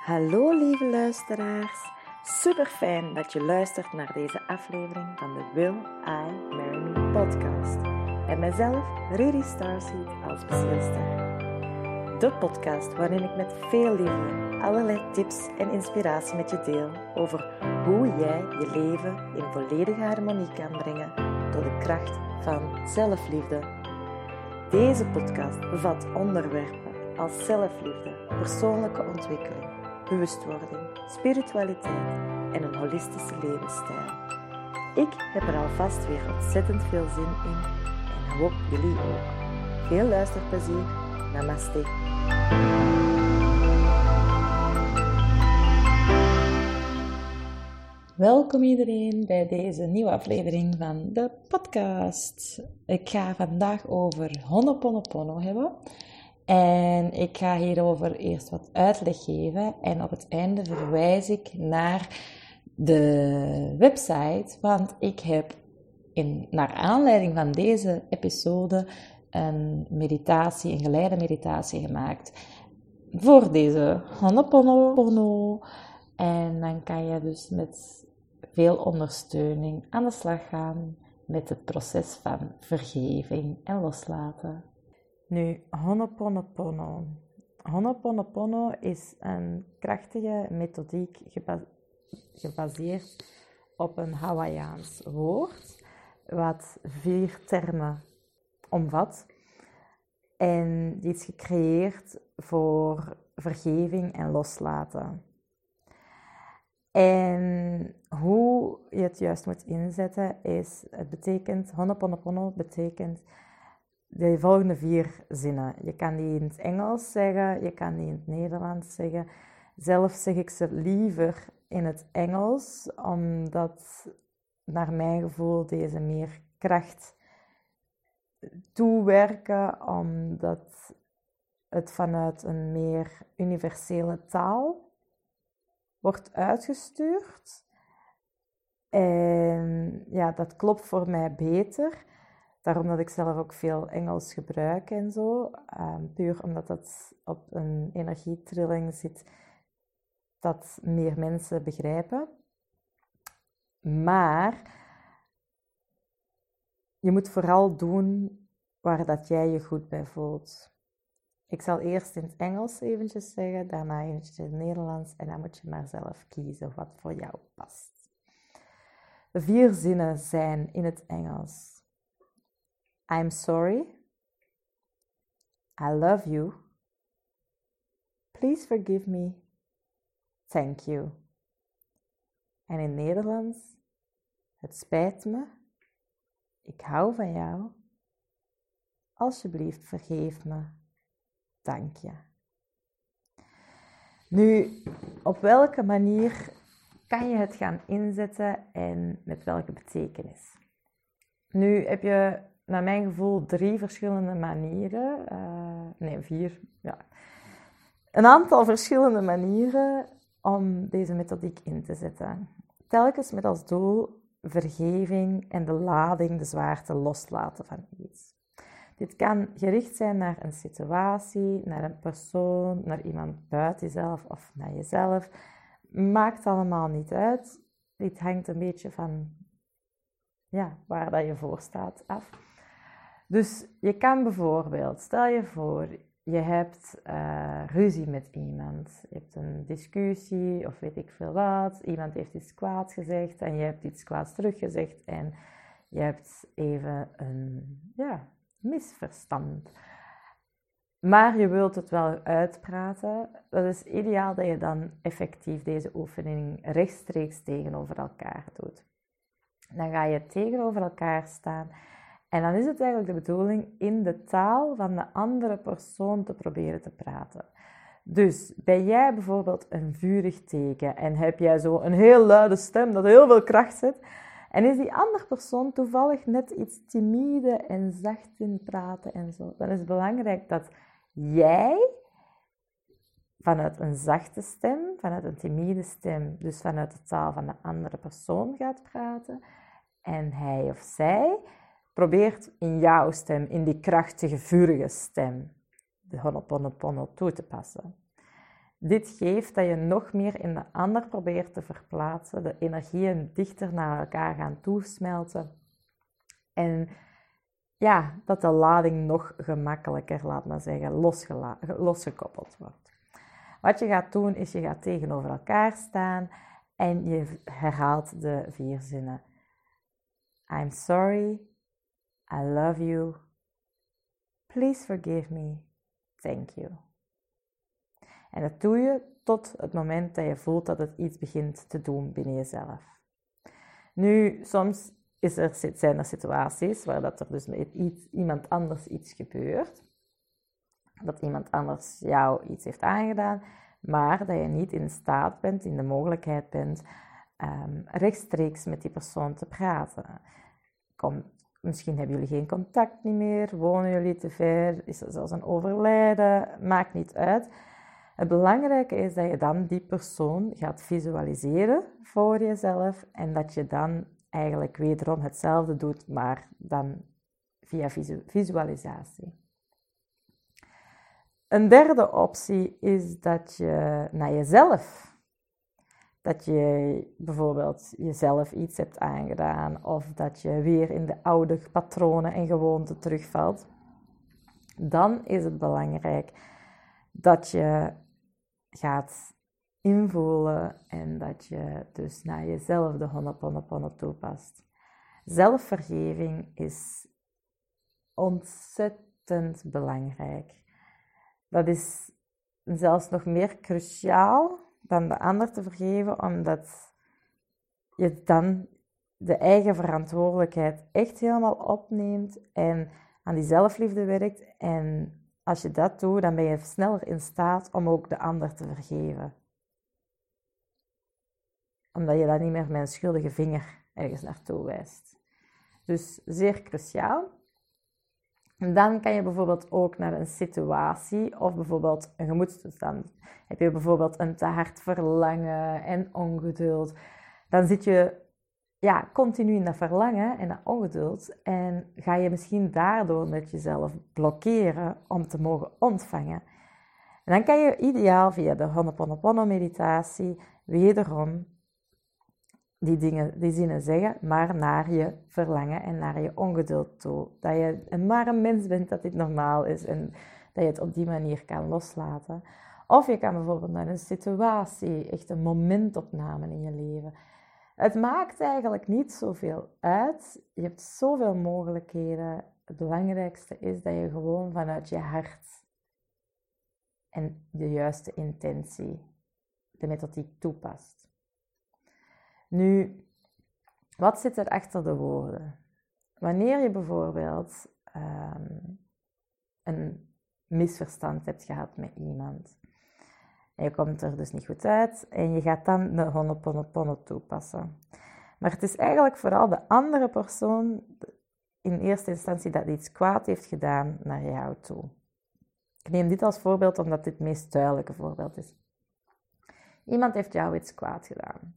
Hallo lieve luisteraars. Super fijn dat je luistert naar deze aflevering van de Will I Marry Me podcast. En mijzelf, Rudy Starseed, als bezielster. De podcast waarin ik met veel liefde allerlei tips en inspiratie met je deel over hoe jij je leven in volledige harmonie kan brengen door de kracht van zelfliefde. Deze podcast bevat onderwerpen als zelfliefde, persoonlijke ontwikkeling, bewustwording, spiritualiteit en een holistische levensstijl. Ik heb er alvast weer ontzettend veel zin in en hoop jullie ook. Veel luisterplezier. Namaste. Welkom iedereen bij deze nieuwe aflevering van de podcast. Ik ga vandaag over Honoponopono hebben. En ik ga hierover eerst wat uitleg geven en op het einde verwijs ik naar de website, want ik heb in, naar aanleiding van deze episode een meditatie, een geleide meditatie gemaakt voor deze Honoponopono. En dan kan je dus met veel ondersteuning aan de slag gaan met het proces van vergeving en loslaten. Nu, Honoponopono. Honoponopono is een krachtige methodiek gebaseerd op een Hawaiiaans woord, wat vier termen omvat. En die is gecreëerd voor vergeving en loslaten. En hoe je het juist moet inzetten is, het betekent, Honoponopono betekent de volgende vier zinnen. Je kan die in het Engels zeggen, je kan die in het Nederlands zeggen. Zelf zeg ik ze liever in het Engels, omdat naar mijn gevoel deze meer kracht toewerken, omdat het vanuit een meer universele taal wordt uitgestuurd. En ja, dat klopt voor mij beter. Daarom dat ik zelf ook veel Engels gebruik en zo. Ehm, puur omdat dat op een energietrilling zit dat meer mensen begrijpen. Maar je moet vooral doen waar dat jij je goed bij voelt. Ik zal eerst in het Engels eventjes zeggen, daarna eventjes in het Nederlands en dan moet je maar zelf kiezen wat voor jou past. De vier zinnen zijn in het Engels. I'm sorry. I love you. Please forgive me. Thank you. En in Nederlands. Het spijt me. Ik hou van jou. Alsjeblieft, vergeef me. Dank je. Nu, op welke manier kan je het gaan inzetten en met welke betekenis? Nu heb je, naar mijn gevoel, drie verschillende manieren. Uh, nee, vier. Ja. Een aantal verschillende manieren om deze methodiek in te zetten. Telkens met als doel vergeving en de lading, de zwaarte loslaten van iets. Dit kan gericht zijn naar een situatie, naar een persoon, naar iemand buiten jezelf of naar jezelf. Maakt allemaal niet uit. Dit hangt een beetje van ja, waar dat je voor staat af. Dus je kan bijvoorbeeld, stel je voor, je hebt uh, ruzie met iemand. Je hebt een discussie of weet ik veel wat. Iemand heeft iets kwaads gezegd en je hebt iets kwaads teruggezegd. En je hebt even een ja, misverstand. Maar je wilt het wel uitpraten. Dat is ideaal dat je dan effectief deze oefening rechtstreeks tegenover elkaar doet. Dan ga je tegenover elkaar staan en dan is het eigenlijk de bedoeling in de taal van de andere persoon te proberen te praten. Dus ben jij bijvoorbeeld een vurig teken en heb jij zo een heel luide stem dat heel veel kracht zet, en is die andere persoon toevallig net iets timide en zacht in praten en zo, dan is het belangrijk dat jij vanuit een zachte stem, vanuit een timide stem, dus vanuit de taal van de andere persoon gaat praten. En hij of zij probeert in jouw stem, in die krachtige, vurige stem, de Honoponopono toe te passen. Dit geeft dat je nog meer in de ander probeert te verplaatsen, de energieën dichter naar elkaar gaan toesmelten. En ja, dat de lading nog gemakkelijker, laat maar zeggen, losgekoppeld wordt. Wat je gaat doen, is je gaat tegenover elkaar staan en je herhaalt de vier zinnen. I'm sorry, I love you, please forgive me, thank you. En dat doe je tot het moment dat je voelt dat het iets begint te doen binnen jezelf. Nu, soms is er, zijn er situaties waar dat er dus met iets, iemand anders iets gebeurt. Dat iemand anders jou iets heeft aangedaan, maar dat je niet in staat bent, in de mogelijkheid bent, um, rechtstreeks met die persoon te praten. Kom, misschien hebben jullie geen contact meer, wonen jullie te ver, is er zelfs een overlijden, maakt niet uit. Het belangrijke is dat je dan die persoon gaat visualiseren voor jezelf en dat je dan eigenlijk wederom hetzelfde doet, maar dan via visualisatie. Een derde optie is dat je naar jezelf, dat je bijvoorbeeld jezelf iets hebt aangedaan of dat je weer in de oude patronen en gewoonten terugvalt. Dan is het belangrijk dat je gaat invoelen en dat je dus naar jezelf de Honoponopono toepast. Zelfvergeving is ontzettend belangrijk. Dat is zelfs nog meer cruciaal dan de ander te vergeven, omdat je dan de eigen verantwoordelijkheid echt helemaal opneemt en aan die zelfliefde werkt. En als je dat doet, dan ben je sneller in staat om ook de ander te vergeven omdat je dan niet meer met een schuldige vinger ergens naartoe wijst. Dus zeer cruciaal. En dan kan je bijvoorbeeld ook naar een situatie of bijvoorbeeld een gemoedstoestand. Heb je bijvoorbeeld een te hard verlangen en ongeduld, dan zit je ja, continu in dat verlangen en dat ongeduld en ga je misschien daardoor met jezelf blokkeren om te mogen ontvangen. En dan kan je ideaal via de Honoponopono meditatie wederom die, dingen, die zinnen zeggen, maar naar je verlangen en naar je ongeduld toe. Dat je maar een mens bent, dat dit normaal is en dat je het op die manier kan loslaten. Of je kan bijvoorbeeld naar een situatie, echt een momentopname in je leven. Het maakt eigenlijk niet zoveel uit. Je hebt zoveel mogelijkheden. Het belangrijkste is dat je gewoon vanuit je hart en de juiste intentie de methodiek toepast. Nu, wat zit er achter de woorden? Wanneer je bijvoorbeeld ehm, een misverstand hebt gehad met iemand en je komt er dus niet goed uit en je gaat dan de Honoponopono toepassen. Maar het is eigenlijk vooral de andere persoon in eerste instantie dat iets kwaad heeft gedaan naar jou toe. Ik neem dit als voorbeeld omdat dit het meest duidelijke voorbeeld is. Iemand heeft jou iets kwaad gedaan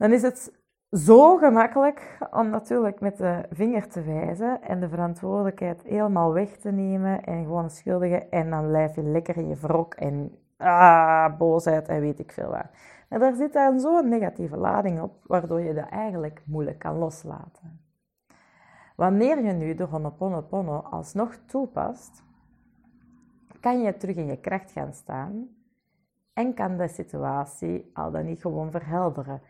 dan is het zo gemakkelijk om natuurlijk met de vinger te wijzen en de verantwoordelijkheid helemaal weg te nemen en gewoon schuldigen en dan blijf je lekker in je wrok en ah, boosheid en weet ik veel wat. Maar daar zit dan zo'n negatieve lading op, waardoor je dat eigenlijk moeilijk kan loslaten. Wanneer je nu de Honoponopono alsnog toepast, kan je terug in je kracht gaan staan en kan de situatie al dan niet gewoon verhelderen.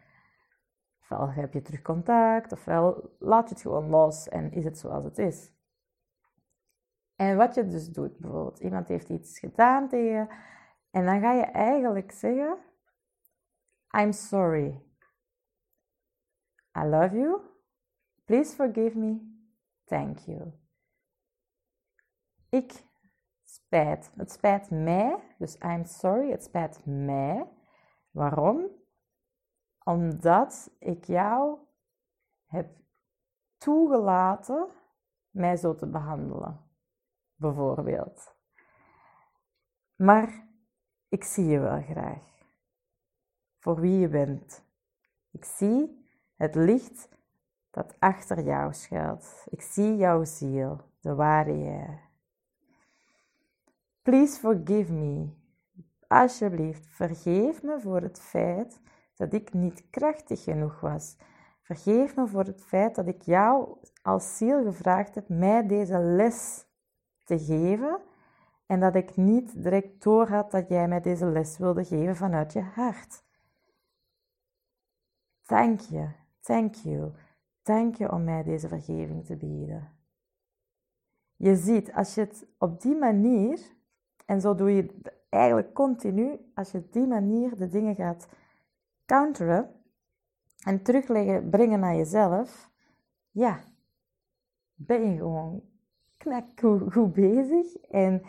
Ofwel heb je terug contact, ofwel laat je het gewoon los en is het zoals het is. En wat je dus doet, bijvoorbeeld, iemand heeft iets gedaan tegen je, en dan ga je eigenlijk zeggen: I'm sorry. I love you. Please forgive me. Thank you. Ik spijt. Het spijt mij. Dus I'm sorry. Het spijt mij. Waarom? Omdat ik jou heb toegelaten mij zo te behandelen, bijvoorbeeld. Maar ik zie je wel graag voor wie je bent. Ik zie het licht dat achter jou schuilt. Ik zie jouw ziel, de ware jij. Please forgive me alsjeblieft, vergeef me voor het feit dat ik niet krachtig genoeg was. Vergeef me voor het feit dat ik jou als ziel gevraagd heb mij deze les te geven en dat ik niet direct door had dat jij mij deze les wilde geven vanuit je hart. Dank je, thank you, dank je om mij deze vergeving te bieden. Je ziet, als je het op die manier, en zo doe je eigenlijk continu, als je op die manier de dingen gaat counteren en terugleggen, brengen naar jezelf, ja, ben je gewoon knak goed bezig en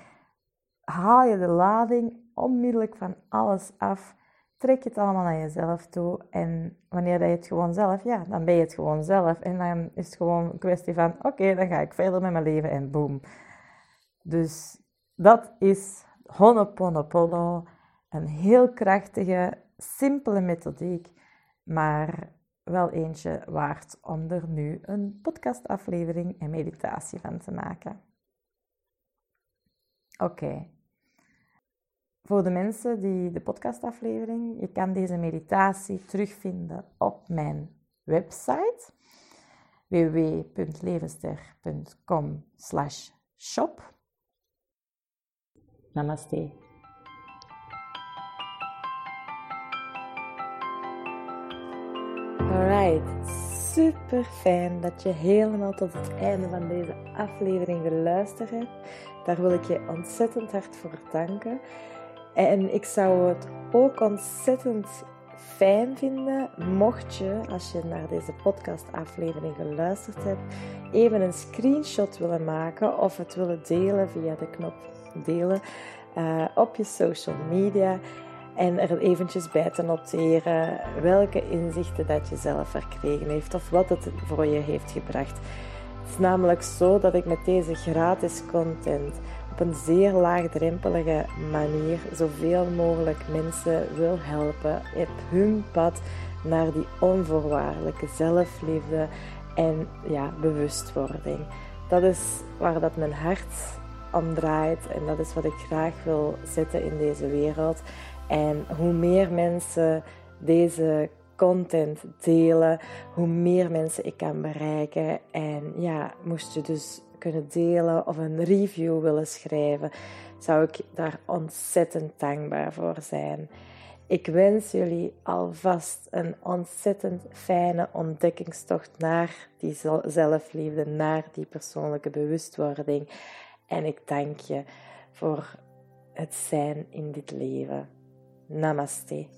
haal je de lading onmiddellijk van alles af. Trek het allemaal naar jezelf toe. En wanneer je het gewoon zelf, ja, dan ben je het gewoon zelf. En dan is het gewoon een kwestie van, oké, dan ga ik verder met mijn leven en boom. Dus dat is Honoponopono. Een heel krachtige, simpele methodiek, maar wel eentje waard om er nu een podcastaflevering en meditatie van te maken. Oké. Voor de mensen die de podcastaflevering, je kan deze meditatie terugvinden op mijn website www.levenster.com shop. Namaste. Super fijn dat je helemaal tot het einde van deze aflevering geluisterd hebt. Daar wil ik je ontzettend hard voor danken. En ik zou het ook ontzettend fijn vinden mocht je, als je naar deze podcastaflevering geluisterd hebt, even een screenshot willen maken of het willen delen via de knop delen uh, op je social media en er eventjes bij te noteren welke inzichten dat je zelf verkregen heeft of wat het voor je heeft gebracht. Het is namelijk zo dat ik met deze gratis content op een zeer laagdrempelige manier zoveel mogelijk mensen wil helpen op hun pad naar die onvoorwaardelijke zelfliefde en ja, bewustwording. Dat is waar dat mijn hart om draait en dat is wat ik graag wil zetten in deze wereld. En hoe meer mensen deze content delen, hoe meer mensen ik kan bereiken. En ja, moest je dus kunnen delen of een review willen schrijven, zou ik daar ontzettend dankbaar voor zijn. Ik wens jullie alvast een ontzettend fijne ontdekkingstocht naar die zelfliefde, naar die persoonlijke bewustwording. En ik dank je voor het zijn in dit leven. Namaste.